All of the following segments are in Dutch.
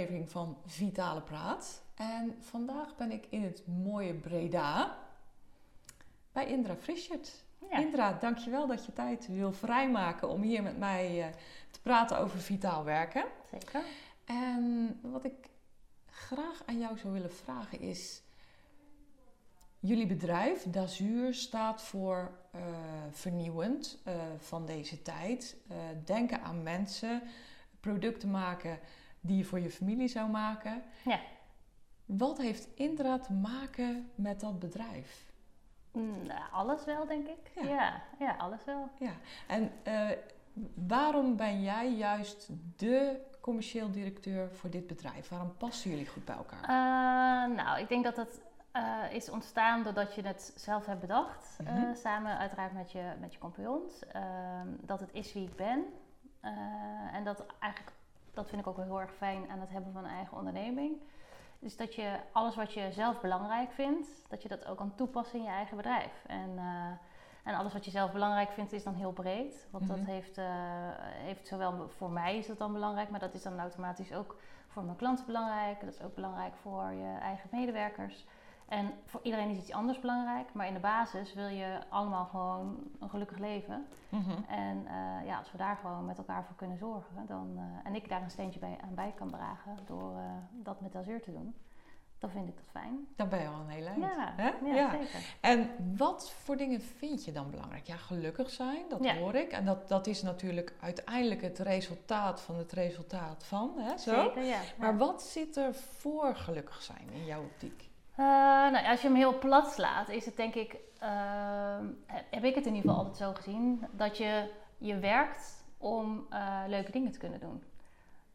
Aflevering van Vitale Praat. En vandaag ben ik in het mooie Breda bij Indra Frischert. Ja. Indra, dankjewel dat je tijd wil vrijmaken om hier met mij eh, te praten over vitaal werken. Zeker. En wat ik graag aan jou zou willen vragen is... Jullie bedrijf, Dazuur, staat voor eh, vernieuwend eh, van deze tijd. Denken aan mensen, producten maken die je voor je familie zou maken. Ja. Wat heeft Indra te maken met dat bedrijf? Mm, nou, alles wel, denk ik. Ja. Ja, ja, alles wel. Ja, en eh, waarom ben jij juist de commercieel directeur voor dit bedrijf? Waarom passen jullie goed bij elkaar? Eh, nou, ik denk dat eh, is ontstaan doordat je het zelf hebt bedacht. eh, Mhm. samen uiteraard met je, met je compagnons. Ehm, dat het is wie ik ben. Eh, en dat eigenlijk, dat vind ik ook wel heel erg fijn aan het hebben van een eigen onderneming. Dus dat je alles wat je zelf belangrijk vindt, dat je dat ook kan toepassen in je eigen bedrijf. En, eh, en alles wat je zelf belangrijk vindt is dan heel breed. Want Mhm. dat heeft, eh, heeft zowel voor mij is dat dan belangrijk, maar dat is dan automatisch ook voor mijn klanten belangrijk. Dat is ook belangrijk voor je eigen medewerkers. En voor iedereen is iets anders belangrijk, maar in de basis wil je allemaal gewoon een gelukkig leven. Mhm. En eh, ja, als we daar gewoon met elkaar voor kunnen zorgen, dan, eh, en ik daar een steentje bij, aan bij kan dragen door eh, dat met Azure te doen, dan vind ik dat fijn. Dan ben je al een heel eind. Ja, ja, zeker. En wat voor dingen vind je dan belangrijk? Ja, gelukkig zijn, dat Ja. hoor ik. En dat, dat is natuurlijk uiteindelijk het resultaat van het resultaat van, hè, zo. Zeker, ja. Maar wat zit er voor gelukkig zijn in jouw optiek? Eh, nou, als je hem heel plat slaat, is het denk ik, ehm, heb ik het in ieder geval altijd zo gezien, dat je, je werkt om eh, leuke dingen te kunnen doen.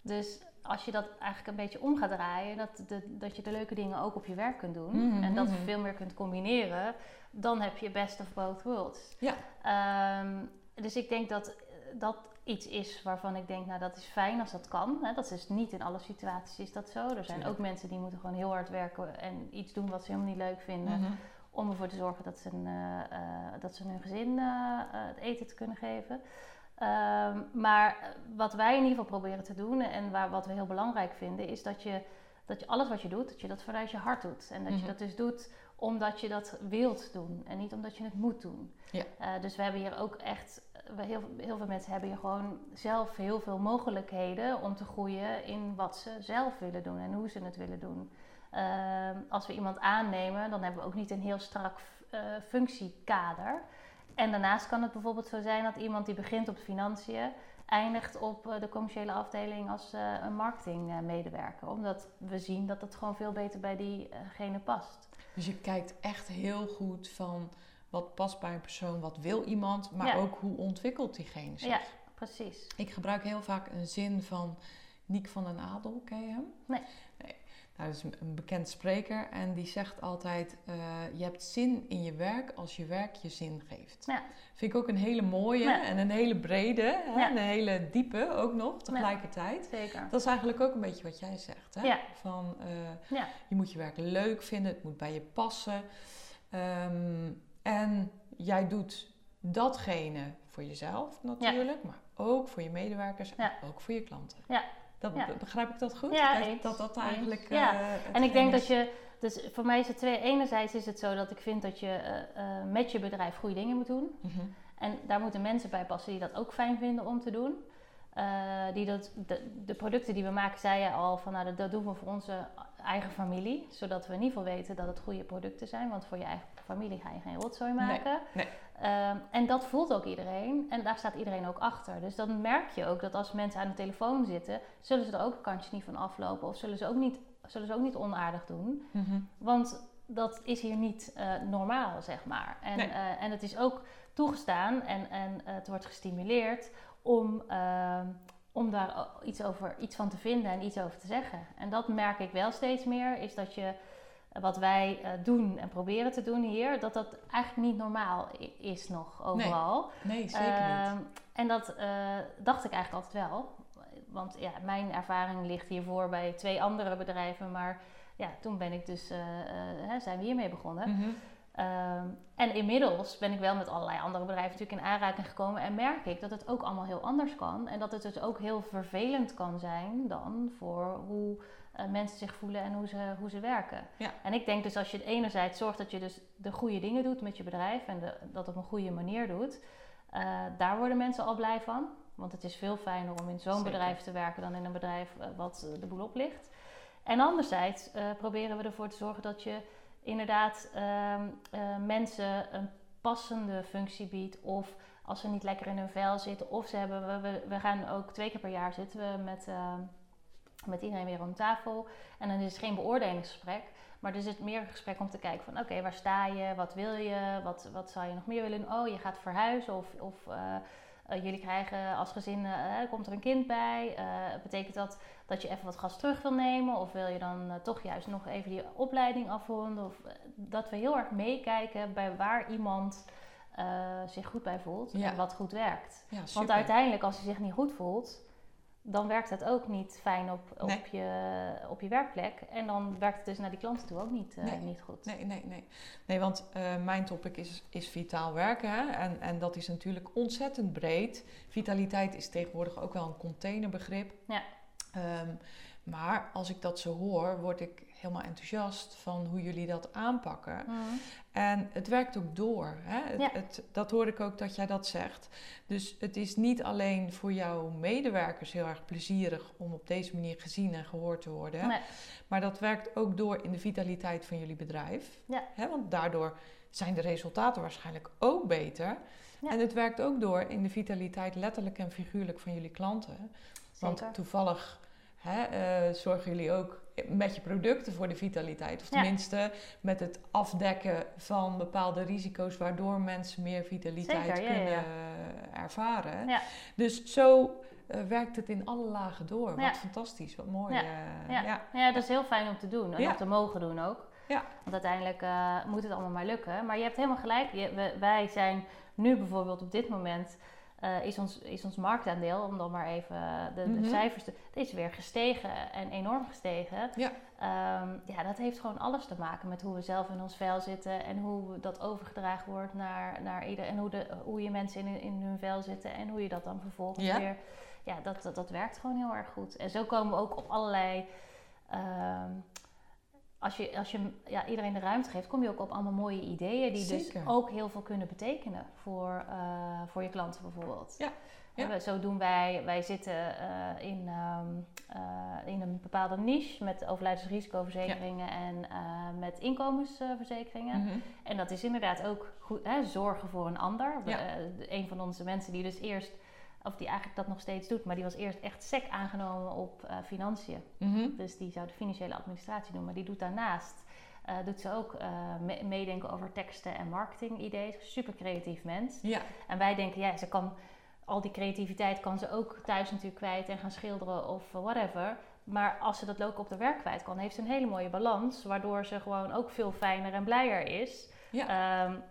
Dus als je dat eigenlijk een beetje om gaat draaien, dat, de, dat je de leuke dingen ook op je werk kunt doen Mhm, en dat mhm. veel meer kunt combineren, dan heb je best of both worlds. Ja. Ehm, dus ik denk dat dat iets is waarvan ik denk, nou dat is fijn als dat kan. Hè? Dat is niet in alle situaties is dat zo. Er zijn ook mensen die moeten gewoon heel hard werken en iets doen wat ze helemaal niet leuk vinden. Mhm. Om ervoor te zorgen dat ze, een, eh, eh, dat ze hun gezin eh, het eten te kunnen geven. Ehm, maar wat wij in ieder geval proberen te doen en waar, wat we heel belangrijk vinden, is dat je, dat je alles wat je doet, dat je dat vanuit je hart doet. En dat Mhm. je dat dus doet omdat je dat wilt doen en niet omdat je het moet doen. Ja. Eh, dus we hebben hier ook echt, we heel, heel veel mensen hebben hier gewoon zelf heel veel mogelijkheden om te groeien in wat ze zelf willen doen en hoe ze het willen doen. Ehm, als we iemand aannemen, dan hebben we ook niet een heel strak eh, functiekader. En daarnaast kan het bijvoorbeeld zo zijn dat iemand die begint op financiën, eindigt op eh, de commerciële afdeling als eh, een marketingmedewerker. Omdat we zien dat het gewoon veel beter bij diegene past. Dus je kijkt echt heel goed van wat past bij een persoon, wat wil iemand, maar Ja. ook hoe ontwikkelt diegene zich. Ja, precies. Ik gebruik heel vaak een zin van Niek van den Adel, ken je hem? Nee. Nou, dat is een- bekend spreker en die zegt altijd: eh, Je hebt zin in je werk als je werk je zin geeft. Ja. Vind ik ook een hele mooie Ja. en een hele brede hè, Ja. en een hele diepe ook nog tegelijkertijd. Zeker. Dat is eigenlijk ook een beetje wat jij zegt. Hè? Van, eh. Je moet je werk leuk vinden, het moet bij je passen. Ehm, en jij doet datgene voor jezelf natuurlijk, maar ook voor je medewerkers en ook voor je klanten. Ja. Dat, Ja. Begrijp ik dat goed? Ja, dat, dat eigenlijk. Ja. eh, En ik denk is. dat je, dus voor mij is het twee. Enerzijds is het zo dat ik vind dat je eh, eh, met je bedrijf goede dingen moet doen. Mhm. En daar moeten mensen bij passen die dat ook fijn vinden om te doen. Die dat, de, de producten die we maken, zei je al, van, nou, dat, dat doen we voor onze eigen familie. Zodat we in ieder geval weten dat het goede producten zijn. Want voor je eigen familie ga je geen rotzooi maken. nee. Ehm, en dat voelt ook iedereen. En daar staat iedereen ook achter. Dus dan merk je ook dat als mensen aan de telefoon zitten, zullen ze er ook een kansje niet van aflopen. Of zullen ze ook niet, zullen ze ook niet onaardig doen. Mhm. Want dat is hier niet eh, normaal, zeg maar. En, Nee. eh, en het is ook toegestaan en, en eh, het wordt gestimuleerd om ehm, om daar iets, over, iets van te vinden en iets over te zeggen. En dat merk ik wel steeds meer, is dat je wat wij uh, doen en proberen te doen hier, dat dat eigenlijk niet normaal is nog overal. Nee, nee zeker uh, niet. En dat uh, dacht ik eigenlijk altijd wel. Want ja, mijn ervaring ligt hiervoor bij twee andere bedrijven. Maar ja, toen ben ik dus, uh, zijn we hiermee begonnen. Mm -hmm. En inmiddels ben ik wel met allerlei andere bedrijven natuurlijk in aanraking gekomen. En merk ik dat het ook allemaal heel anders kan. En dat het dus ook heel vervelend kan zijn dan voor hoe uh, mensen zich voelen en hoe ze, hoe ze werken. Ja. En ik denk dus als je enerzijds zorgt dat je dus de goede dingen doet met je bedrijf en de, dat op een goede manier doet, uh, daar worden mensen al blij van. Want het is veel fijner om in zo'n bedrijf te werken dan in een bedrijf uh, wat de boel oplicht. En anderzijds proberen we ervoor te zorgen dat je inderdaad ehm, mensen een passende functie biedt of als ze niet lekker in hun vel zitten of ze hebben, we, we gaan ook twee keer per jaar zitten we met ehm, met iedereen weer om tafel. En dan is het geen beoordelingsgesprek. Maar er zit meer een gesprek om te kijken van oké, waar sta je? Wat wil je? Wat, wat zou je nog meer willen? Oh, je gaat verhuizen of, of uh, uh, jullie krijgen als gezin, uh, komt er een kind bij? betekent dat dat je even wat gas terug wil nemen? Of wil je dan toch juist nog even die opleiding afronden? Of dat we heel erg meekijken bij waar iemand zich goed bij voelt en wat goed werkt. Ja, Want uiteindelijk als hij zich niet goed voelt, dan werkt het ook niet fijn op, op, je, op je werkplek. En dan werkt het dus naar die klanten toe ook niet, uh, niet goed. Nee, nee, nee. Nee, want uh, mijn topic is, is vitaal werken. Hè? En, en dat is natuurlijk ontzettend breed. Vitaliteit is tegenwoordig ook wel een containerbegrip. Ja. Um, maar als ik dat zo hoor, word ik helemaal enthousiast van hoe jullie dat aanpakken. Mhm. En het werkt ook door. Hè? Het, het, dat hoor ik ook dat jij dat zegt. Dus het is niet alleen voor jouw medewerkers heel erg plezierig om op deze manier gezien en gehoord te worden. Nee. Maar dat werkt ook door in de vitaliteit van jullie bedrijf. Ja. Hè? Want daardoor zijn de resultaten waarschijnlijk ook beter. En het werkt ook door in de vitaliteit letterlijk en figuurlijk van jullie klanten. Want toevallig hè, uh, zorgen jullie ook met je producten voor de vitaliteit. Of tenminste met het afdekken van bepaalde risico's waardoor mensen meer vitaliteit kunnen ervaren. Dus zo uh, werkt het in alle lagen door. Wat fantastisch, wat mooi. Ja. Uh, ja. Ja. dat is heel fijn om te doen en om te mogen doen ook. Ja. Want uiteindelijk moet het allemaal maar lukken. Maar je hebt helemaal gelijk. Je, wij zijn nu bijvoorbeeld op dit moment uh, is, ons, is ons marktaandeel, om dan maar even de, de mhm. cijfers te... Het is weer gestegen en enorm gestegen. Ja. Um, ja, dat heeft gewoon alles te maken met hoe we zelf in ons vel zitten... en hoe dat overgedragen wordt naar, naar ieder... en hoe, de, hoe je mensen in, in hun vel zitten en hoe je dat dan vervolgens ja. weer... Ja, dat, dat, dat werkt gewoon heel erg goed. En zo komen we ook op allerlei... Um, als je, als je ja, iedereen de ruimte geeft, kom je ook op allemaal mooie ideeën die dus ook heel veel kunnen betekenen voor, uh, voor je klanten bijvoorbeeld. Ja. ja. Zo doen wij, wij zitten uh, in, um, uh, in een bepaalde niche met overlijdensrisicoverzekeringen ja. en met inkomensverzekeringen. Mm -hmm. En dat is inderdaad ook goed, hè, zorgen voor een ander. Ja. een van onze mensen die dus eerst of die eigenlijk dat nog steeds doet, maar die was eerst echt sec aangenomen op uh, financiën. Mhm. Dus die zou de financiële administratie doen, maar die doet daarnaast. Uh, doet ze ook uh, meedenken over teksten en marketingideeën. Super creatief mens. Ja. En wij denken, ja, ze kan al die creativiteit kan ze ook thuis natuurlijk kwijt en gaan schilderen of whatever. Maar als ze dat ook op de werk kwijt kan, heeft ze een hele mooie balans, waardoor ze gewoon ook veel fijner en blijer is. Ja. Um,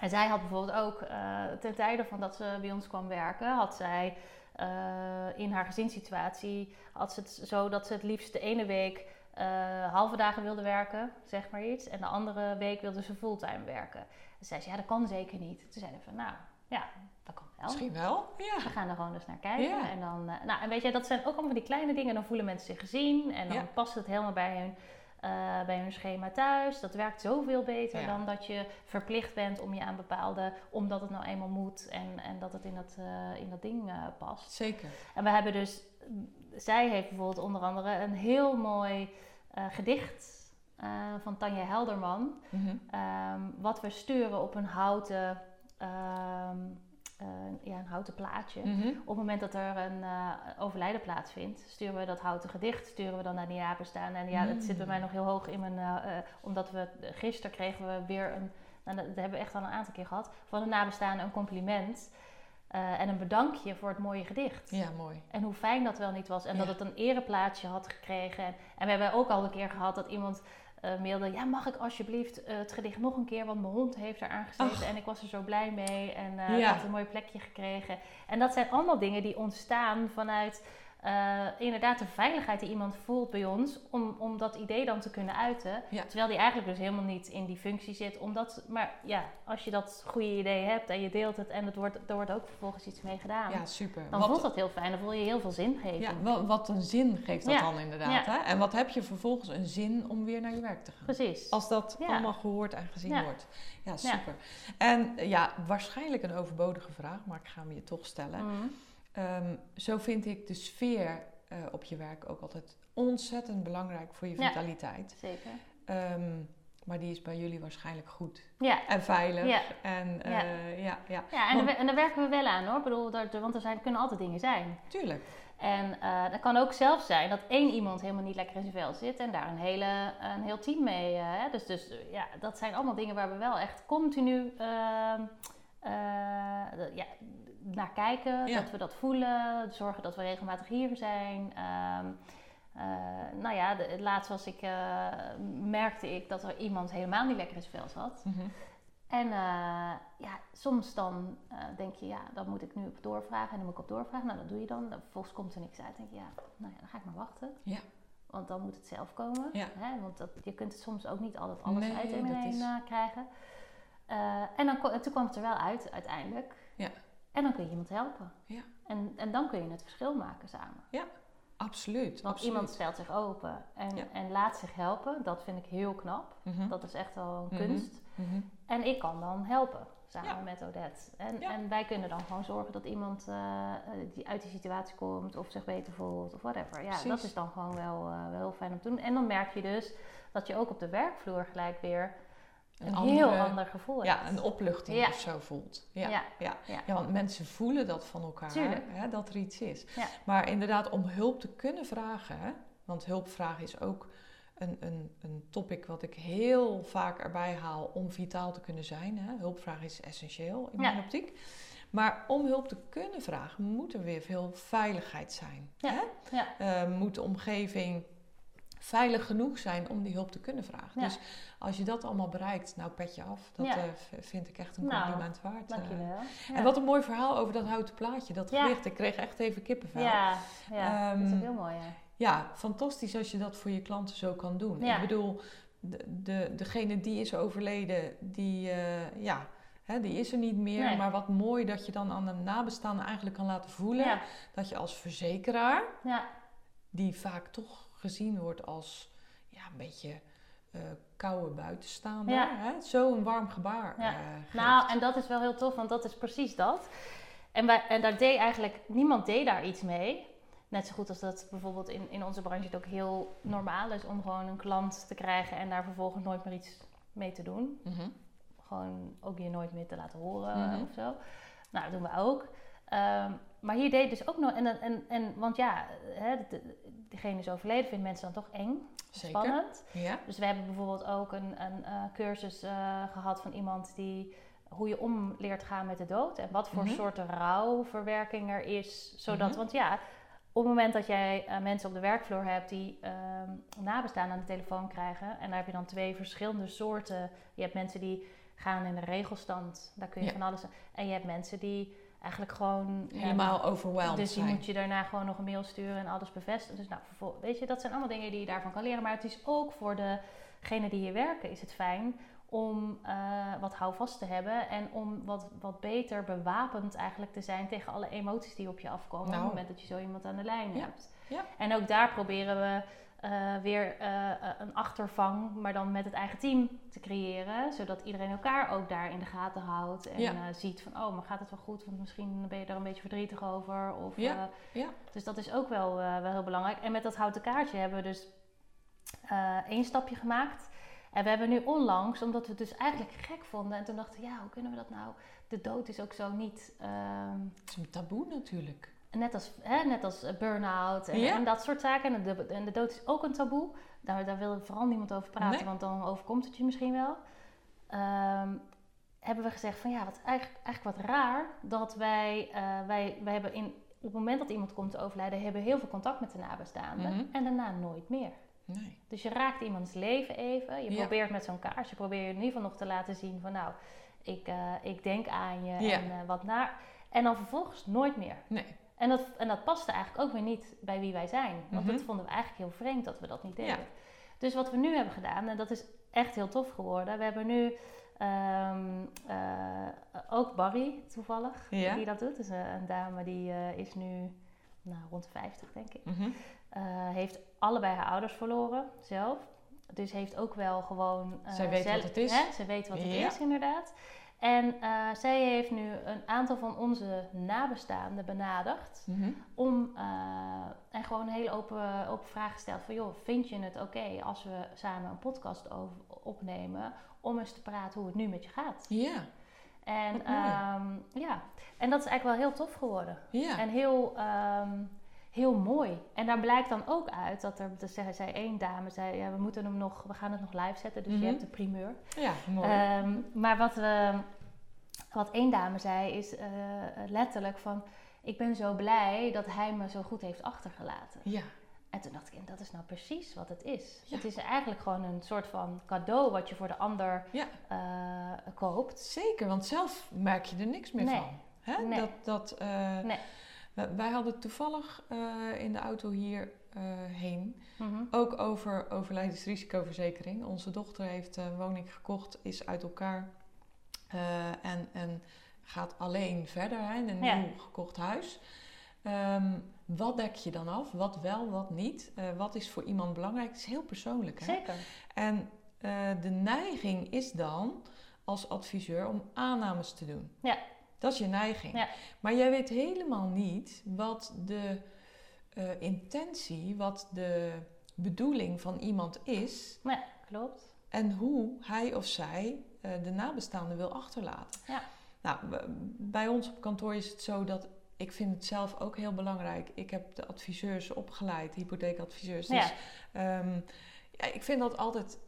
en zij had bijvoorbeeld ook, uh, ten tijde van dat ze bij ons kwam werken, had zij uh, in haar gezinssituatie, had ze het zo dat ze het liefst de ene week uh, halve dagen wilde werken, zeg maar iets. En de andere week wilde ze fulltime werken. En zei ze, ja, dat kan zeker niet. Toen zeiden we van, nou, ja, dat kan wel. Misschien wel, ja. We gaan er gewoon eens naar kijken. Ja. En dan, nou, en weet je, dat zijn ook allemaal die kleine dingen. Dan voelen mensen zich gezien en dan past het helemaal bij hun uh, bij hun schema thuis. Dat werkt zoveel beter dan dat je verplicht bent om je aan bepaalde, omdat het nou eenmaal moet en, en dat het in dat, uh, in dat ding uh, past. Zeker. En we hebben dus, zij heeft bijvoorbeeld onder andere een heel mooi gedicht van Tanja Helderman, mm -hmm. um, wat we sturen op een houten. Um, uh, ja, een houten plaatje. Mhm. Op het moment dat er een uh, overlijden plaatsvindt, sturen we dat houten gedicht, sturen we dan naar die nabestaanden. En ja, dat zit bij mij nog heel hoog in mijn, uh, omdat we gisteren kregen we weer een, nou, dat hebben we echt al een aantal keer gehad, van een nabestaande een compliment. eh, en een bedankje voor het mooie gedicht. Ja, mooi. En hoe fijn dat wel niet was. En dat het een ereplaatsje had gekregen. En, en we hebben ook al een keer gehad dat iemand mailde... Ja, mag ik alsjeblieft eh, het gedicht nog een keer? Want mijn hond heeft er aangezeten. En ik was er zo blij mee. En eh Ja. had een mooi plekje gekregen. En dat zijn allemaal dingen die ontstaan vanuit... eh, inderdaad de veiligheid die iemand voelt bij ons... Om, om dat idee dan te kunnen uiten. Ja. Terwijl die eigenlijk dus helemaal niet in die functie zit. Omdat, maar ja, als je dat goede idee hebt en je deelt het... en het wordt, er wordt ook vervolgens iets mee gedaan... Ja, super. Dan Wat- voelt dat heel fijn, dan voel je heel veel zingeving. Ja, wel- wat een zin geeft dat Ja. dan inderdaad. Ja. Hè? En wat heb je vervolgens een zin om weer naar je werk te gaan? Precies. Als dat Ja. allemaal gehoord en gezien Ja. wordt. Ja, super. En ja, waarschijnlijk een overbodige vraag, maar ik ga hem je toch stellen. Mhm. Ehm, zo vind ik de sfeer eh, op je werk ook altijd ontzettend belangrijk voor je Ja. vitaliteit. Zeker. Ehm, maar die is bij jullie waarschijnlijk goed Ja. en veilig. Ja. En Ja. eh, ja, ja, Ja, en, Want- daar, en daar werken we wel aan hoor. Ik bedoel, daar, want er zijn, kunnen altijd dingen zijn. tuurlijk. En eh dat kan ook zelf zijn dat één iemand helemaal niet lekker in zijn vel zit en daar een, hele, een heel team mee. Dus, dus ja, dat zijn allemaal dingen waar we wel echt continu ehm, eh, dat- ja, naar kijken. Ja. Dat we dat voelen, zorgen dat we regelmatig hier zijn. Ehm, eh, nou ja, de, laatst was ik, eh, merkte ik dat er iemand helemaal niet lekker in zijn vel zat. Mhm. En eh, ja, soms dan eh, denk je, ja, dat moet ik nu op doorvragen en dan moet ik op doorvragen. Nou, dat doe je dan. Vervolgens komt er niks uit. Dan denk je, ja, nou ja, dan ga ik maar wachten. Ja. Want dan moet het zelf komen. Ja. Hè? Want dat, je kunt het soms ook niet altijd alles Nee, uit en één is- eh, krijgen. Eh, en dan, toen kwam het er wel uit uiteindelijk. Ja. En dan kun je iemand helpen. Ja. En, en dan kun je het verschil maken samen. Absoluut. Want absoluut. iemand stelt zich open en, Ja. en laat zich helpen. Dat vind ik heel knap. Mhm. Dat is echt wel een Mhm. kunst. Mhm. En ik kan dan helpen samen Ja. met Odette. En, Ja. en wij kunnen dan gewoon zorgen dat iemand eh, eh, die uit die situatie komt of zich beter voelt of whatever. Ja, Precies. dat is dan gewoon wel, wel heel fijn om te doen. En dan merk je dus dat je ook op de werkvloer gelijk weer een, Een heel ander gevoel Ja, een opluchting Ja. of zo voelt. Ja. Ja. Ja. Want mensen voelen dat van elkaar, hè, dat er iets is. Maar inderdaad, om hulp te kunnen vragen, hè, want hulp vragen is ook een, een, een topic wat ik heel vaak erbij haal om vitaal te kunnen zijn. Hè. Hulpvragen is essentieel in mijn optiek. Maar om hulp te kunnen vragen, moet er weer veel veiligheid zijn. Ja. Hè? Eh, moet de omgeving veilig genoeg zijn om die hulp te kunnen vragen. Ja. Dus als je dat allemaal bereikt, nou pet je af. Dat Ja. eh, vind ik echt een Nou, compliment waard. eh. Dankjewel. Ja. En wat een mooi verhaal over dat houten plaatje, dat Ja. gedicht. Ik kreeg echt even kippenvel. Ja, ja dat is Ehm, ook heel mooi. Ja. Ja, fantastisch als je dat voor je klanten zo kan doen. Ik bedoel, de, de, degene die is overleden, die, eh, ja, hè, die is er niet meer. Nee. Maar wat mooi dat je dan aan de nabestaanden eigenlijk kan laten voelen... Dat je als verzekeraar, Ja. die vaak toch gezien wordt als ja, een beetje eh, koude buitenstaander... Ja. hè, zo een warm gebaar Ja. eh. Nou, en dat is wel heel tof, want dat is precies dat. En, wij, en daar deed eigenlijk, niemand deed daar iets mee. Net zo goed als dat bijvoorbeeld in, in onze branche het ook heel normaal is om gewoon een klant te krijgen en daar vervolgens nooit meer iets mee te doen. Mhm. Gewoon ook je nooit meer te laten horen Mhm. of zo. Nou, dat doen we ook. Ehm, maar hier deed dus ook nog, en, en, en want ja, hè, de- de- degene is overleden, vindt mensen dan toch eng, Zeker. spannend. Ja. Dus we hebben bijvoorbeeld ook een, een eh, cursus eh, gehad van iemand die hoe je om leert gaan met de dood en wat voor Mhm. soorten rouwverwerking er is. Zodat, Mhm. want ja, op het moment dat jij eh, mensen op de werkvloer hebt die ehm nabestaan aan de telefoon krijgen, en daar heb je dan twee verschillende soorten. Je hebt mensen die gaan in de regelstand, daar kun je Ja. van alles. En je hebt mensen die eigenlijk gewoon ja, Helemaal overwhelmed dus die zijn. moet je daarna gewoon nog een mail sturen en alles bevestigen. Dus nou, weet je, dat zijn allemaal dingen die je daarvan kan leren. Maar het is ook voor degenen die hier werken, is het fijn om eh, wat houvast te hebben. En om wat, wat beter bewapend eigenlijk te zijn tegen alle emoties die op je afkomen. Nou. Op het moment dat je zo iemand aan de lijn Ja, hebt. ja. En ook daar proberen we eh, weer eh, eh, een achtervang, maar dan met het eigen team te creëren. Zodat iedereen elkaar ook daar in de gaten houdt. En Ja. ziet van, oh, maar gaat het wel goed? Want misschien ben je daar een beetje verdrietig over. Of, Ja, ja. Dus dat is ook wel, wel heel belangrijk. En met dat houten kaartje hebben we dus één stapje gemaakt. En we hebben nu onlangs, omdat we het dus eigenlijk gek vonden. En toen dachten we, ja, hoe kunnen we dat nou? De dood is ook zo niet... ehm, Het is een taboe natuurlijk. Net als, hè, net als eh, burn-out en, Ja. en dat soort zaken. En de, en de dood is ook een taboe. Daar, daar wil vooral niemand over praten, Nee. want dan overkomt het je misschien wel. Ehm, hebben we gezegd van ja, wat eigenlijk, eigenlijk wat raar dat wij, uh, wij, wij hebben in, op het moment dat iemand komt te overlijden, hebben we heel veel contact met de nabestaanden Mhm. en daarna nooit meer. Nee. Dus je raakt iemands leven even. Je Ja. probeert met zo'n kaars, je probeert in ieder geval nog te laten zien van nou, ik, eh, ik denk aan je Ja. en eh, wat naar. En dan vervolgens nooit meer. Nee. En dat, en dat paste eigenlijk ook weer niet bij wie wij zijn. Want Mhm. dat vonden we eigenlijk heel vreemd dat we dat niet deden. Ja. Dus wat we nu hebben gedaan, en dat is echt heel tof geworden. We hebben nu ehm, eh, ook Barry toevallig, Ja. die dat doet. Dus een, een dame die eh, is nu nou, rond de 50 denk ik. Mhm. Eh, heeft allebei haar ouders verloren zelf. Dus heeft ook wel gewoon... eh, Zij weet zelf- wat het is. Hè? Zij weet wat het Ja. is, inderdaad. En eh, zij heeft nu een aantal van onze nabestaanden benaderd. Mhm. Om, eh, en gewoon een hele open, open vraag gesteld van... joh, vind je het oké als we samen een podcast over, opnemen... om eens te praten hoe het nu met je gaat? Ja. En, ehm, ja. en dat is eigenlijk wel heel tof geworden. Ja. En heel, ehm, heel mooi. En daar blijkt dan ook uit dat er, dus zei, zei één dame, zei, ja, we moeten hem nog, we gaan het nog live zetten, dus Mhm. je hebt de primeur. ja, mooi. Ehm, maar wat, we, wat één dame zei is eh, letterlijk van, ik ben zo blij dat hij me zo goed heeft achtergelaten. ja. En toen dacht ik, en dat is nou precies wat het is. Ja. Het is eigenlijk gewoon een soort van cadeau wat je voor de ander Ja. eh, koopt. Zeker, want zelf merk je er niks meer Nee. van. Hè? Nee. Dat, dat, eh, Nee. wij- hadden toevallig in de auto hier heen Mhm. ook over overlijdensrisicoverzekering. Onze dochter heeft een woning gekocht, is uit elkaar en, en gaat alleen verder hè, in een Ja. nieuw gekocht huis. Ehm, wat dek je dan af? Wat wel, wat niet? Eh, wat is voor iemand belangrijk? Het is heel persoonlijk. Hè? Zeker. En eh, de neiging is dan als adviseur om aannames te doen. Ja. Dat is je neiging. Ja. Maar jij weet helemaal niet wat de eh, intentie, wat de bedoeling van iemand is Ja, klopt. en hoe hij of zij eh, de nabestaanden wil achterlaten. Ja. Nou, bij ons op kantoor is het zo dat ik vind het zelf ook heel belangrijk. Ik heb de adviseurs opgeleid, hypotheekadviseurs. Ja. Dus ehm, ja, ik vind dat altijd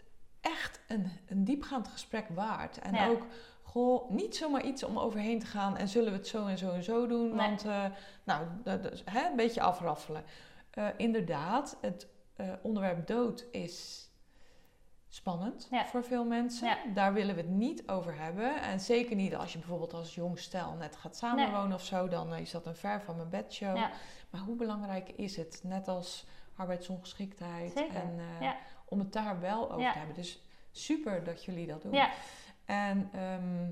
echt een, een diepgaand gesprek waard. En Ja. ook goh, niet zomaar iets om overheen te gaan en zullen we het zo en zo en zo doen. Nee. Want eh, nou, dat hè, een beetje afraffelen. Eh, inderdaad, het eh, onderwerp dood is spannend Ja. voor veel mensen. Ja. Daar willen we het niet over hebben. En zeker niet als je bijvoorbeeld als jong stel net gaat samenwonen of zo. Dan is dat een ver van mijn bedshow. Ja. Maar hoe belangrijk is het? Net als arbeidsongeschiktheid. Zeker, En eh, om het daar wel over te hebben. Dus super dat jullie dat doen. En ehm,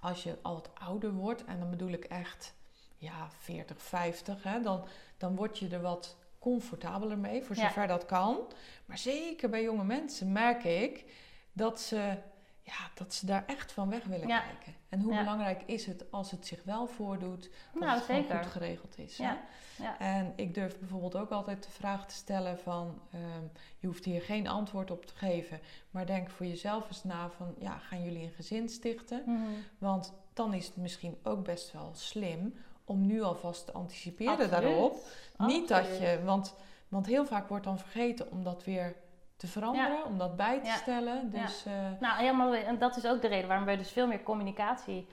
als je al wat ouder wordt, en dan bedoel ik echt ja, 40, 50, hè, dan, dan word je er wat comfortabeler mee, voor Ja. zover dat kan. Maar zeker bij jonge mensen merk ik dat ze, ja, dat ze daar echt van weg willen Ja. kijken. En hoe Ja. belangrijk is het als het zich wel voordoet, dat nou het gewoon goed geregeld is. Ja. En ik durf bijvoorbeeld ook altijd de vraag te stellen van... ehm, je hoeft hier geen antwoord op te geven... maar denk voor jezelf eens na van... ja, gaan jullie een gezin stichten? Mhm. Want dan is het misschien ook best wel slim... om nu alvast te anticiperen Absoluut. daarop. Niet dat je... Want, want heel vaak wordt dan vergeten om dat weer te veranderen... om dat bij te Ja. stellen. Dus eh, Nou, helemaal, en dat is ook de reden waarom we dus veel meer communicatie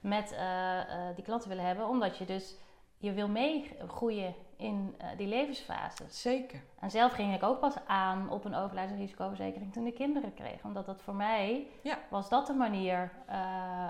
met eh, eh, die klanten willen hebben. Omdat je dus, je wil meegroeien in die levensfases. zeker. En zelf ging ik ook pas aan op een overlijdensrisicoverzekering toen ik kinderen kreeg. Omdat dat voor mij, Ja. was dat de manier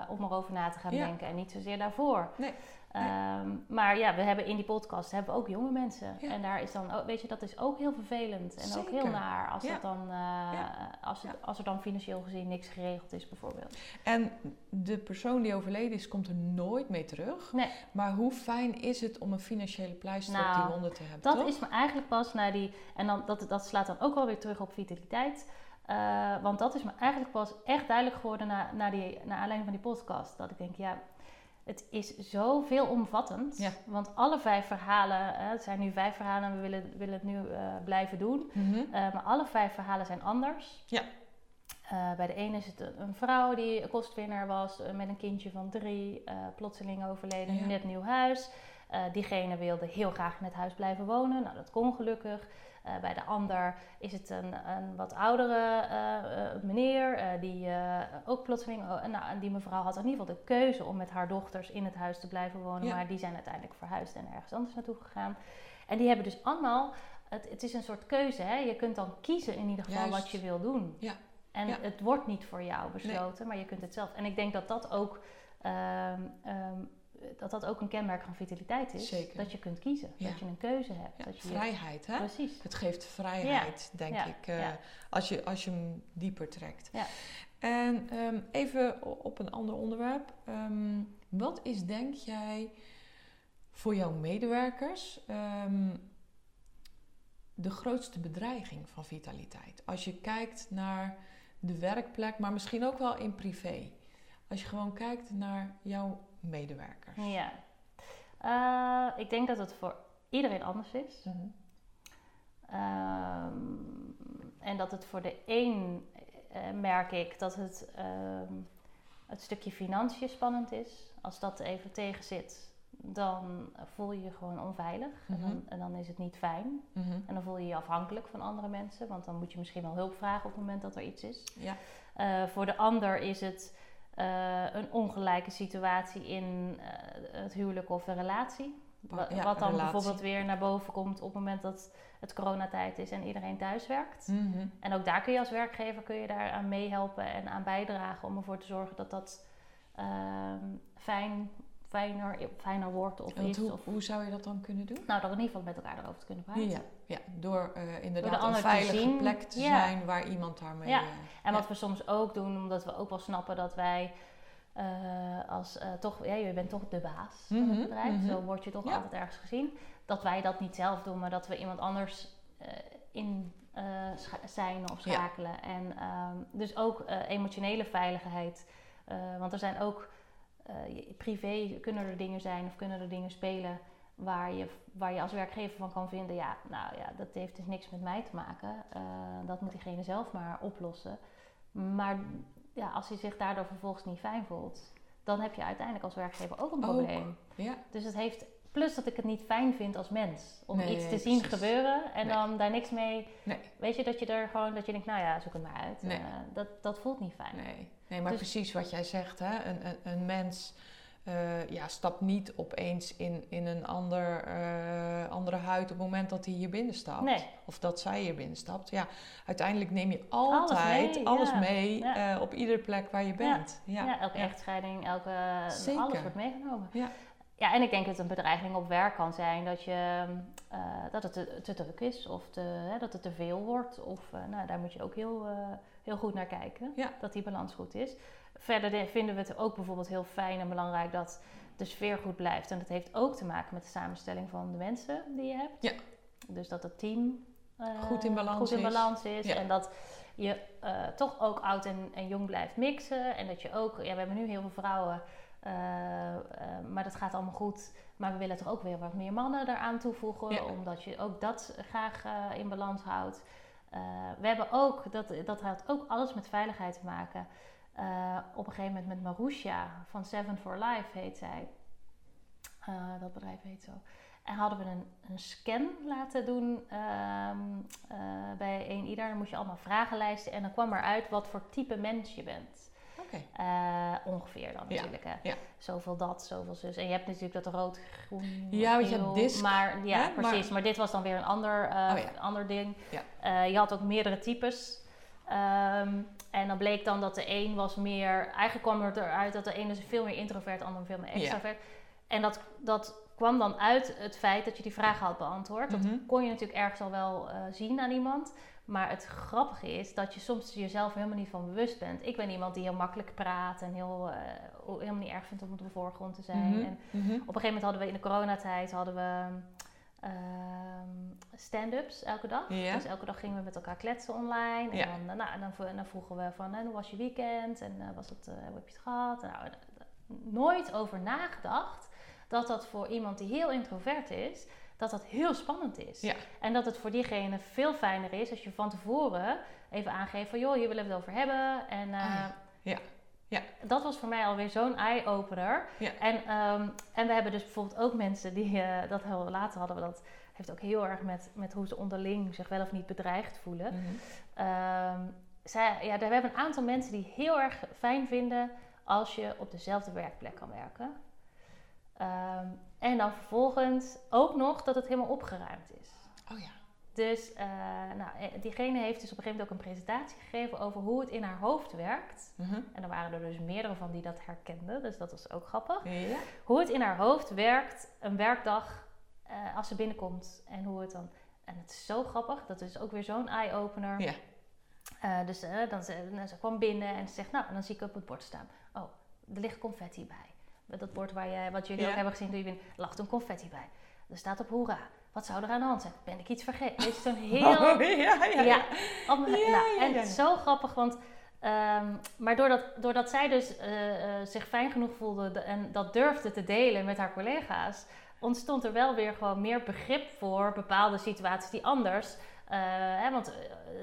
om erover na te gaan Ja. denken. En niet zozeer daarvoor. Nee. Ehm, maar ja, we hebben in die podcast hebben we ook jonge mensen. Ja. En daar is dan, ook, weet je, dat is ook heel vervelend. En ook heel naar als, Ja. dat dan, eh, Ja. als, het, als er dan financieel gezien niks geregeld is bijvoorbeeld. En de persoon die overleden is, komt er nooit mee terug. Nee. Maar hoe fijn is het om een financiële pleister op Nou, die wonden te hebben, Dat toch? is me eigenlijk pas naar die. En dan, dat, dat slaat dan ook wel weer terug op vitaliteit. Eh, want dat is me eigenlijk pas echt duidelijk geworden na, na, die, naar aanleiding van die podcast. Dat ik denk, ja, het is zo veelomvattend. Ja. Want alle vijf verhalen, het zijn nu vijf verhalen en we willen, willen het nu eh, blijven doen. Mhm. Eh, maar alle vijf verhalen zijn anders. Ja. Eh, bij de ene is het een, vrouw die kostwinnaar was met een kindje van drie, plotseling overleden, Ja. net nieuw huis. Diegene wilde heel graag in het huis blijven wonen. Nou, dat kon gelukkig. Eh, bij de ander is het een, een wat oudere eh, eh, meneer die ook plotseling, oh, nou, die mevrouw had in ieder geval de keuze om met haar dochters in het huis te blijven wonen, maar die zijn uiteindelijk verhuisd en ergens anders naartoe gegaan. En die hebben dus allemaal, het, het is een soort keuze, hè? je kunt dan kiezen in ieder geval wat je wil doen. Ja. En het wordt niet voor jou besloten, maar je kunt het zelf. En ik denk dat dat ook ehm, ehm, dat dat ook een kenmerk van vitaliteit is. Zeker. Dat je kunt kiezen, dat je een keuze hebt. dat je vrijheid, hè? Precies. Het geeft vrijheid, denk ik, uh, als, je, als je hem dieper trekt. En um, even op een ander onderwerp. Um, wat is, denk jij, voor jouw medewerkers um, de grootste bedreiging van vitaliteit? Als je kijkt naar de werkplek, maar misschien ook wel in privé. Als je gewoon kijkt naar jouw medewerkers? Ja, uh, ik denk dat het voor iedereen anders is. Mhm. Ehm, en dat het voor de een uh, merk ik dat het, uh, het stukje financiën spannend is. Als dat even tegen zit, dan voel je je gewoon onveilig. en, dan, mhm. en, dan, is het niet fijn. Mhm. En dan voel je je afhankelijk van andere mensen. Want dan moet je misschien wel hulp vragen op het moment dat er iets is. Ja. Uh, voor de ander is het uh, een ongelijke situatie in uh, het huwelijk of een relatie. Wat, ja, wat dan bijvoorbeeld weer naar boven komt op het moment dat het coronatijd is en iedereen thuis werkt. Mm -hmm. En ook daar kun je als werkgever kun je daar aan meehelpen en aan bijdragen om ervoor te zorgen dat dat uh, fijn fijner, fijner wordt of is. Hoe, of, hoe zou je dat dan kunnen doen? Nou, door in ieder geval met elkaar erover te kunnen praten. Ja, ja. door uh, inderdaad door een veilige plek te zijn waar iemand daarmee... Ja, uh, en wat we soms ook doen, omdat we ook wel snappen dat wij... Uh, als toch, ja, je bent toch de baas van het mhm, bedrijf, mm -hmm. zo word je toch altijd ergens gezien. Dat wij dat niet zelf doen, maar dat we iemand anders in zijn of schakelen. En um, dus ook emotionele veiligheid. want er zijn ook uh, privé kunnen er dingen zijn of kunnen er dingen spelen waar je, waar je als werkgever van kan vinden, ja, nou ja, dat heeft dus niks met mij te maken. Uh, dat moet diegene zelf maar oplossen. Maar ja, als hij zich daardoor vervolgens niet fijn voelt, dan heb je uiteindelijk als werkgever ook een probleem. ja. Dus het heeft, plus dat ik het niet fijn vind als mens om iets te zien gebeuren en dan daar niks mee. Nee. Weet je dat je er gewoon, dat je denkt, nou ja, zoek het maar uit. Uh, dat, dat voelt niet fijn. Nee. Nee, maar dus- precies wat jij zegt, hè? Een, een, een mens uh, ja, stapt niet opeens in, in een ander, uh, andere huid op het moment dat hij hier binnenstapt. Nee. Of dat zij hier binnenstapt. Ja, uiteindelijk neem je altijd alles mee, alles mee uh, op iedere plek waar je bent. Ja, ja. elke echtscheiding, elke, alles wordt meegenomen. Ja. En ik denk dat een bedreiging op werk kan zijn dat, je, dat het te, te, druk is of te, hè, dat het te veel wordt. Of nou, daar moet je ook heel heel goed naar kijken. Dat die balans goed is. Verder vinden we het ook bijvoorbeeld heel fijn en belangrijk dat de sfeer goed blijft. En dat heeft ook te maken met de samenstelling van de mensen die je hebt. Ja. Dus dat het team goed in balans goed in balans is. is. En dat je toch ook oud en, en, jong blijft mixen. En dat je ook, ja, we hebben nu heel veel vrouwen, uh, maar dat gaat allemaal goed. Maar we willen toch ook weer wat meer mannen eraan toevoegen, ja. omdat je ook dat graag in balans houdt. We hebben ook, dat, dat had ook alles met veiligheid te maken. Op een gegeven moment met Marusha van Seven for Life heet zij. Dat bedrijf heet zo. En hadden we een, een scan laten doen ehm, bij een ieder. Dan moest je allemaal vragenlijsten en dan kwam eruit wat voor type mens je bent. Uh, ongeveer dan natuurlijk. Hè. Zoveel dat, zoveel zus. En je hebt natuurlijk dat rood, groen, Ja, je hebt disc. Maar, ja, precies. Maar... dit was dan weer een ander, uh, ander ding. Uh, je had ook meerdere types. Um, en dan bleek dan dat de een was meer... Eigenlijk kwam er eruit dat de ene is veel meer introvert, de ander veel meer extravert. En dat, dat kwam dan uit het feit dat je die vraag had beantwoord. Dat mhm. kon je natuurlijk ergens al wel zien aan iemand. Maar het grappige is dat je soms jezelf helemaal niet van bewust bent. Ik ben iemand die heel makkelijk praat en heel, uh, helemaal niet erg vindt om op de voorgrond te zijn. Mhm, en mhm. Op een gegeven moment hadden we in de coronatijd hadden we uh, stand-ups elke dag. Dus elke dag gingen we met elkaar kletsen online. En, dan, nou, dan, dan, vroegen we van hoe was je weekend en uh, was het, hoe heb je het gehad? Nou, nooit over nagedacht dat dat voor iemand die heel introvert is dat dat heel spannend is. Ja. En dat het voor diegene veel fijner is als je van tevoren even aangeeft van joh, hier willen we het over hebben. En uh, ja. ja. Ja. Dat was voor mij alweer zo'n eye-opener. Ja. En, um, en we hebben dus bijvoorbeeld ook mensen die, uh, dat heel later hadden we dat, heeft ook heel erg met, met hoe ze onderling zich wel of niet bedreigd voelen. Mhm. Ehm, zij, ja, we hebben een aantal mensen die heel erg fijn vinden als je op dezelfde werkplek kan werken. Ehm, en dan vervolgens ook nog dat het helemaal opgeruimd is. Oh ja. Dus uh, nou, eh, diegene heeft dus op een gegeven moment ook een presentatie gegeven over hoe het in haar hoofd werkt. Mhm. En er waren er dus meerdere van die dat herkenden, dus dat was ook grappig. Ja. Hoe het in haar hoofd werkt, een werkdag uh, als ze binnenkomt en hoe het dan. En het is zo grappig, dat is ook weer zo'n eye-opener. Ja. Uh, dus dan, ze, dan, ze kwam binnen en ze zegt, nou, en dan zie ik op het bord staan. Oh, er ligt confetti bij. Met dat bord waar jij, wat jullie Ja. ook hebben gezien toen je binnen, lag een confetti bij. Er staat op hoera. Wat zou er aan de hand zijn? Ben ik iets vergeten? Weet je, zo'n heel... Oh, ja, ja, ja. nou, en het is zo grappig, want... ehm, maar doordat, doordat zij dus eh, eh, zich fijn genoeg voelde de- en dat durfde te delen met haar collega's, ontstond er wel weer gewoon meer begrip voor bepaalde situaties die anders. Eh, hè, want eh,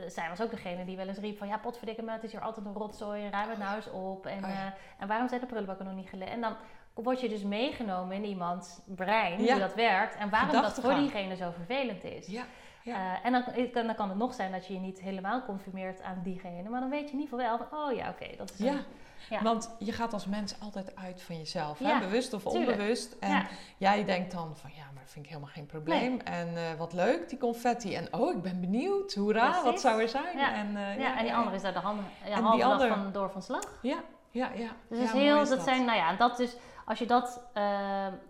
zij was ook degene die wel eens riep van ja, potverdikke me, het is hier altijd een rotzooi en ruim het nou eens op. En, Oh ja. eh, en waarom zijn de prullenbakken nog niet gelezen? En dan word je dus meegenomen in iemands brein, Ja. hoe dat werkt en waarom dat voor diegene zo vervelend is. Ja, ja. En dan, kan- dan kan het nog zijn dat je je niet helemaal conformeert aan diegene, maar dan weet je in ieder geval wel van, oh ja, oké, dat is Ja. een- ja. Want je gaat als mens altijd uit van jezelf, hè? Bewust of tuurlijk. onbewust. En Ja. jij denkt dan van ja, maar dat vind ik helemaal geen probleem. En eh, wat leuk, die confetti. En oh, ik ben benieuwd. Hoera, wat zou er zijn? Ja. En, eh, ja, en die andere is daar de handen, ja, halve andere- van, door van slag. Ja, ja, ja. Dus dat, is heel, is dat, zijn, nou ja, en dat dus, als je dat, eh,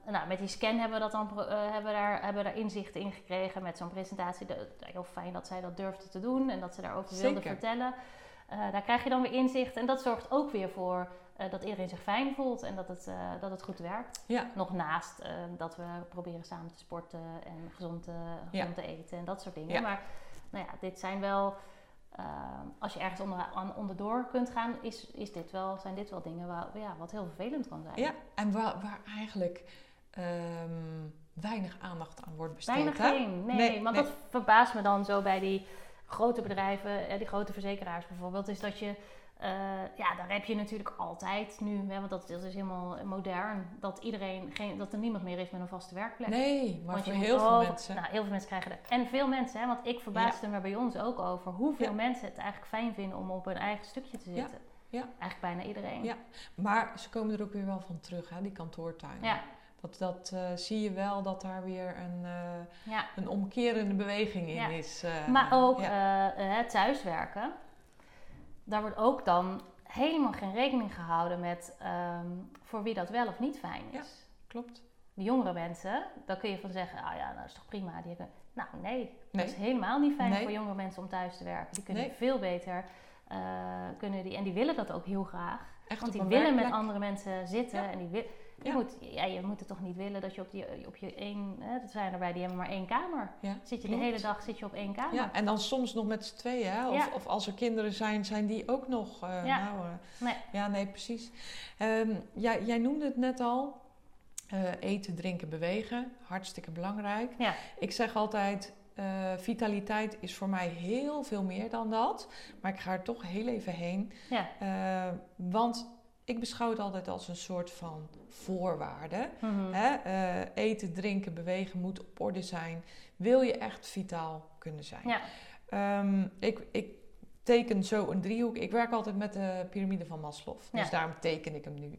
nou, met die scan hebben we, dat dan, hebben, daar, hebben daar inzichten in gekregen met zo'n presentatie. Heel fijn dat zij dat durfde te doen en dat ze daarover wilde Zeker. vertellen. Eh, daar krijg je dan weer inzicht en dat zorgt ook weer voor eh, dat iedereen zich fijn voelt en dat het, eh, dat het goed werkt. Ja. Nog naast dat we proberen samen te sporten en gezond Ja. gezond te eten en dat soort dingen. Ja. Maar nou ja, dit zijn wel, eh, als je ergens onder, aan, onderdoor kunt gaan, is, is dit wel, zijn dit wel dingen waar, ja, wat heel vervelend kan zijn. Ja, en waar, waar eigenlijk ehm, weinig aandacht aan wordt besteed. Weinig nee, nee. dat verbaast me dan zo bij die grote bedrijven, eh, die grote verzekeraars bijvoorbeeld, is dat je, eh, ja, daar heb je natuurlijk altijd nu, hè, want dat, dat is helemaal modern, dat iedereen, geen, dat er niemand meer is met een vaste werkplek. Nee, maar Want voor heel veel over- mensen. Nou, heel veel mensen krijgen er. En veel mensen, hè, want ik verbaasde me bij ons ook over hoeveel Ja. mensen het eigenlijk fijn vinden om op hun eigen stukje te Ja. zitten. Ja. Eigenlijk bijna iedereen. Ja. Maar ze komen er ook weer wel van terug, hè, die kantoortuinen. Ja. Dat, dat eh, zie je wel dat daar weer een, eh, Ja. een omkerende beweging in Ja. is. eh, Maar ook het thuiswerken. Daar wordt ook dan helemaal geen rekening gehouden met ehm, voor wie dat wel of niet fijn is. Ja. Klopt. De jongere mensen, daar kun je van zeggen, ah ja, nou dat is toch prima. Die hebben... Nou nee, Nee. dat is helemaal niet fijn Nee. voor jongere mensen om thuis te werken. Die kunnen Nee. veel beter, kunnen die, en die willen dat ook heel graag. Echt Want die willen met andere mensen zitten. En die wil, je, Ja. moet, ja, je moet het toch niet willen dat je op, die, op je één... Hè, dat zijn erbij, die hebben maar één kamer. Ja, Zit je de klopt. hele dag zit je op één kamer. Ja, en dan soms nog met z'n tweeën. Hè? Of, of als er kinderen zijn, zijn die ook nog. eh, Ja. nou, eh, Nee. ja, nee, precies. Ehm, ja, jij noemde het net al. Eh, eten, drinken, bewegen. Hartstikke belangrijk. Ja. Ik zeg altijd. vitaliteit is voor mij heel veel meer dan dat. Maar ik ga er toch heel even heen. Ja. Want ik beschouw het altijd als een soort van voorwaarde. Mhm. Hè? Eh, eten, drinken, bewegen moet op orde zijn. Wil je echt vitaal kunnen zijn? Ja. Ehm, ik, ik teken zo een driehoek. Ik werk altijd met de piramide van Maslow. Dus Ja. daarom teken ik hem nu.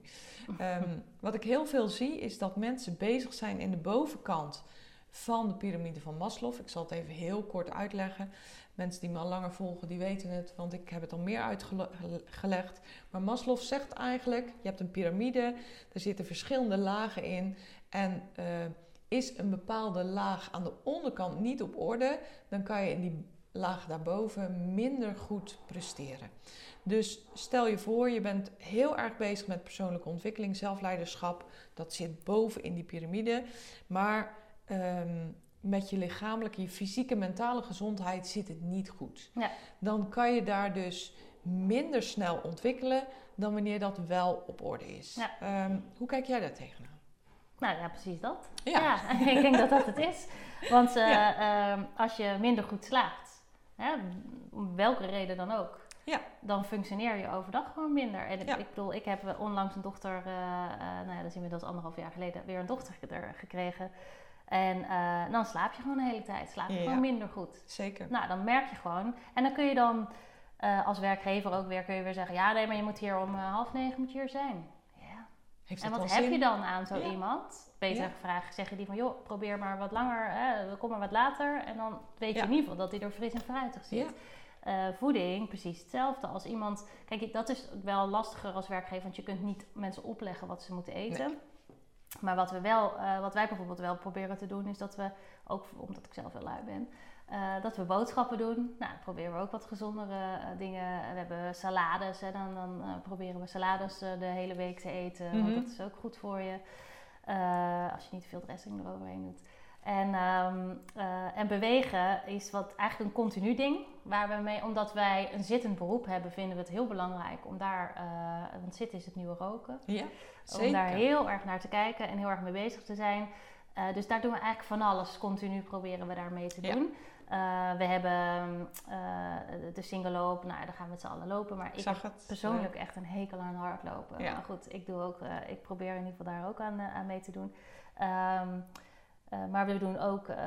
Ehm, wat ik heel veel zie is dat mensen bezig zijn in de bovenkant van de piramide van Maslow. Ik zal het even heel kort uitleggen. Mensen die me al langer volgen, die weten het, want ik heb het al meer uitgelegd. Maar Maslow zegt eigenlijk, je hebt een piramide, er zitten verschillende lagen in. En eh, is een bepaalde laag aan de onderkant niet op orde, dan kan je in die laag daarboven minder goed presteren. Dus stel je voor, je bent heel erg bezig met persoonlijke ontwikkeling, zelfleiderschap. Dat zit boven in die piramide. Maar ehm, met je lichamelijke, je fysieke, mentale gezondheid zit het niet goed. Ja. Dan kan je daar dus minder snel ontwikkelen dan wanneer dat wel op orde is. Ja. Ehm, hoe kijk jij daar tegenaan? Nou ja, precies dat. Ja. Ja, ik denk dat dat het is. Want eh, Ja. ehm, als je minder goed slaapt, hè, om welke reden dan ook, Ja. dan functioneer je overdag gewoon minder. En ik- Ja. ik bedoel, ik heb onlangs een dochter, eh, eh, nou ja, dat is inmiddels anderhalf jaar geleden, weer een dochter ge- er gekregen. En eh, dan slaap je gewoon de hele tijd. Slaap je Ja. gewoon minder goed. Zeker. Nou, dan merk je gewoon. En dan kun je dan eh, als werkgever ook weer, kun je weer zeggen... Ja, nee, maar je moet hier om eh, half negen moet je hier zijn. Ja. Heeft En wat heb zin? je dan aan zo Ja. iemand? Beter Ja. gevraagd zeggen die van... joh, probeer maar wat langer, hè, kom maar wat later. En dan weet je in ieder geval dat hij er fris en fruitig zit. Ja. Eh, voeding, precies hetzelfde. Als iemand... Kijk, dat is wel lastiger als werkgever... want je kunt niet mensen opleggen wat ze moeten eten. Maar wat, we wel, eh, wat wij bijvoorbeeld wel proberen te doen... is dat we, ook omdat ik zelf heel lui ben... eh, dat we boodschappen doen. Nou, dan proberen we ook wat gezondere eh, dingen. We hebben salades. En dan, dan proberen we salades de hele week te eten. Mhm. Want dat is ook goed voor je. Als je niet te veel dressing eroverheen doet. En, ehm, eh, en bewegen is wat eigenlijk een continu ding. Waar we mee, omdat wij een zittend beroep hebben, vinden we het heel belangrijk om daar, eh, want zitten is het nieuwe roken, Ja, zeker. om daar heel erg naar te kijken en heel erg mee bezig te zijn. Eh, dus daar doen we eigenlijk van alles. Continu proberen we daar mee te doen. We hebben de single loop, nou daar gaan we met z'n allen lopen. Maar Ik zag heb het. persoonlijk echt een hekel aan hardlopen. Ja. Maar goed, ik, doe ook, ik probeer in ieder geval daar ook aan, aan mee te doen. Ehm, eh, maar we doen ook, eh,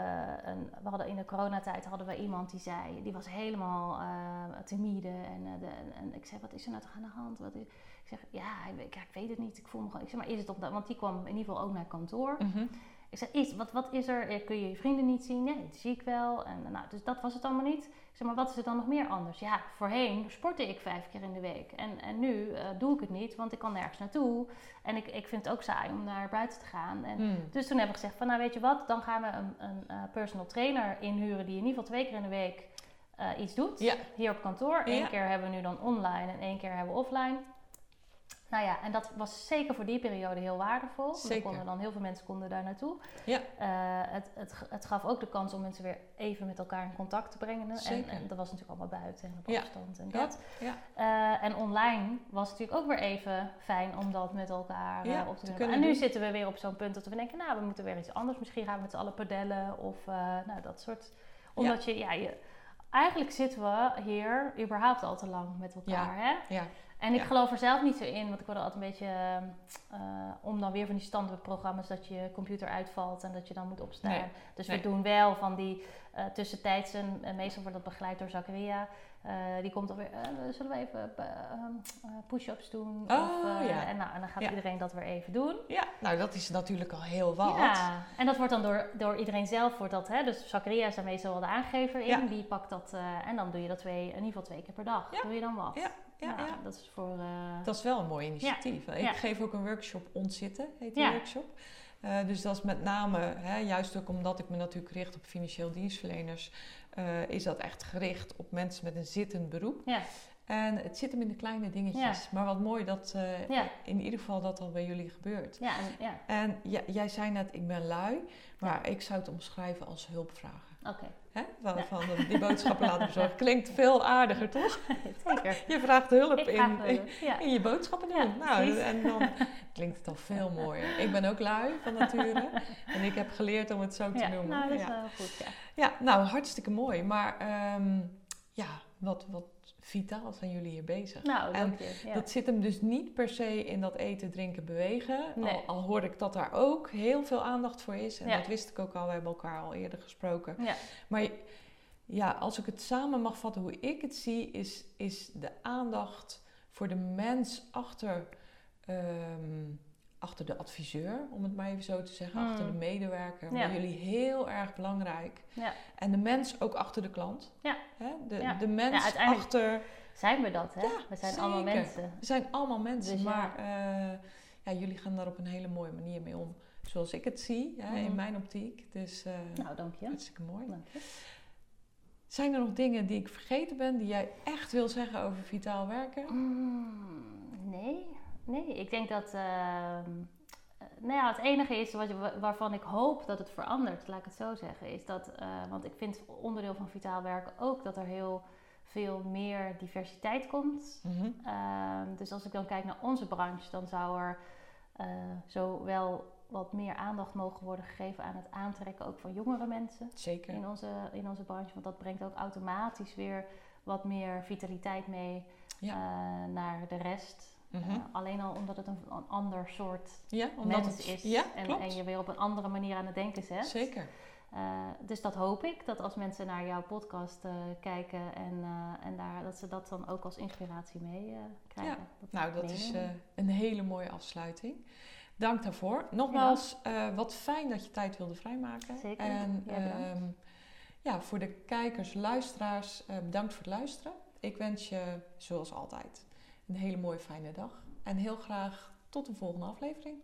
een, we hadden in de coronatijd hadden we iemand die zei, die was helemaal eh, timide. En, de, en, ik zei, wat is er nou toch aan de hand? Wat ik zeg, ja, ik, ik weet het niet. Ik voel me gewoon, ik zeg, maar is het op dat, want die kwam in ieder geval ook naar kantoor. Mhm. Ik zei, is, wat, wat is er? Eh, Kun je je vrienden niet zien? Nee, die zie ik wel. En, nou, dus dat was het allemaal niet. Ik zeg, maar wat is er dan nog meer anders? Ja, voorheen sportte ik vijf keer in de week. En, en nu eh, doe ik het niet, want ik kan nergens naartoe. En ik, ik vind het ook saai om naar buiten te gaan. En, Mm. Dus toen hebben we gezegd van, nou weet je wat? Dan gaan we een, een eh, personal trainer inhuren die in ieder geval twee keer in de week eh, iets doet. Ja. Hier op kantoor. Eén Ja. keer hebben we nu dan online en één keer hebben we offline. Nou ja, en dat was zeker voor die periode heel waardevol. Zeker. er konden dan heel veel mensen konden daar naartoe. Ja. Eh, het, het, het gaf ook de kans om mensen weer even met elkaar in contact te brengen. En, Zeker. en dat was natuurlijk allemaal buiten en op Ja. afstand en dat. Ja. Eh, en online was het natuurlijk ook weer even fijn om dat met elkaar eh, Ja, op te te doen. kunnen En nu doen. zitten we weer op zo'n punt dat we denken, nou, we moeten weer iets anders. Misschien gaan we met z'n allen padellen of eh, nou, dat soort. Omdat je, ja, je, eigenlijk zitten we hier überhaupt al te lang met elkaar. Hè? Ja. En ik Ja. geloof er zelf niet zo in, want ik word altijd een beetje eh, om dan weer van die standaardprogramma's dat je computer uitvalt en dat je dan moet opstaan. Nee, Dus nee. we doen wel van die eh tussentijdse, en meestal wordt dat begeleid door Zakaria. Eh, die komt alweer, eh zullen we even eh, eh, push-ups doen? Oh, of, eh, ja. en, nou, en dan gaat Ja. iedereen dat weer even doen. ja, nou dat is natuurlijk al heel wat. Ja, en dat wordt dan door, door iedereen zelf, wordt dat, hè? dus Zakaria is daar meestal wel de aangever in. Die pakt dat eh, en dan doe je dat twee, in ieder geval twee keer per dag. Ja. Doe je dan wat? Ja, ja, Nou, ja. Dat is voor... eh, Dat is wel een mooi initiatief. Ik geef ook een workshop ontzitten, heet die workshop. Eh, dus dat is met name, hè, juist ook omdat ik me natuurlijk richt op financieel dienstverleners, eh, is dat echt gericht op mensen met een zittend beroep. ja. En het zit hem in de kleine dingetjes. Maar wat mooi dat eh, Ja. in ieder geval dat al bij jullie gebeurt. Ja, en, ja. En ja, jij zei net, ik ben lui, maar ik zou het omschrijven als hulpvragen. oké. Hè? Van, Ja. van die boodschappen laten bezorgen. Klinkt veel aardiger, toch? Zeker. Je vraagt hulp in, in, je boodschappen doen. Ja, nou, en dan klinkt het al veel mooier. Ik ben ook lui van nature. en ik heb geleerd om het zo te Ja, noemen. nou, dat is ja. wel goed, ja. ja, nou, hartstikke mooi. Maar ehm, ja, wat, wat vitaal zijn jullie hier bezig. Nou, En je. Ja. Dat zit hem dus niet per se in dat eten, drinken, bewegen. Nee. Al, al hoor ik dat daar ook heel veel aandacht voor is. En Ja. dat wist ik ook al, we hebben elkaar al eerder gesproken. ja. Maar ja, als ik het samen mag vatten hoe ik het zie, is, is de aandacht voor de mens achter, ehm, achter de adviseur, om het maar even zo te zeggen, achter de medewerker, Ja. jullie heel erg belangrijk. Ja. En de mens ook achter de klant. Ja. Hè? De, Ja. de mens uiteindelijk- achter. Zijn we dat, hè? Ja, we zijn zeker. allemaal mensen. We zijn allemaal mensen, Dus maar eh, ja, jullie gaan daar op een hele mooie manier mee om. Zoals ik het zie, hè, in Mhm. mijn optiek. Dus eh, Nou, dank je. hartstikke mooi. Dank je. Zijn er nog dingen die ik vergeten ben, die jij echt wil zeggen over vitaal werken? Mm, nee, nee. Ik denk dat. eh, nou ja, het enige is wat, waarvan ik hoop dat het verandert, laat ik het zo zeggen, is dat. eh, want ik vind onderdeel van vitaal werken ook dat er heel veel meer diversiteit komt. Mhm. Ehm, dus als ik dan kijk naar onze branche, dan zou er eh, zowel wat meer aandacht mogen worden gegeven aan het aantrekken ook van jongere mensen Zeker. in onze, in onze branche. Want dat brengt ook automatisch weer wat meer vitaliteit mee Ja. naar de rest. Mhm. Eh, alleen al omdat het een, een ander soort ja, omdat mens het is. Ja, en, en je weer op een andere manier aan het denken zet. Zeker. Eh, dus dat hoop ik, dat als mensen naar jouw podcast eh, kijken en, en daar, dat ze dat dan ook als inspiratie mee krijgen. Dat Nou, dat is meenemen. een hele mooie afsluiting. Dank daarvoor. Nogmaals, wat fijn dat je tijd wilde vrijmaken. Zeker. En bedankt. ehm, ja, voor de kijkers, luisteraars, bedankt voor het luisteren. Ik wens je, zoals altijd, een hele mooie fijne dag. En heel graag tot een volgende aflevering.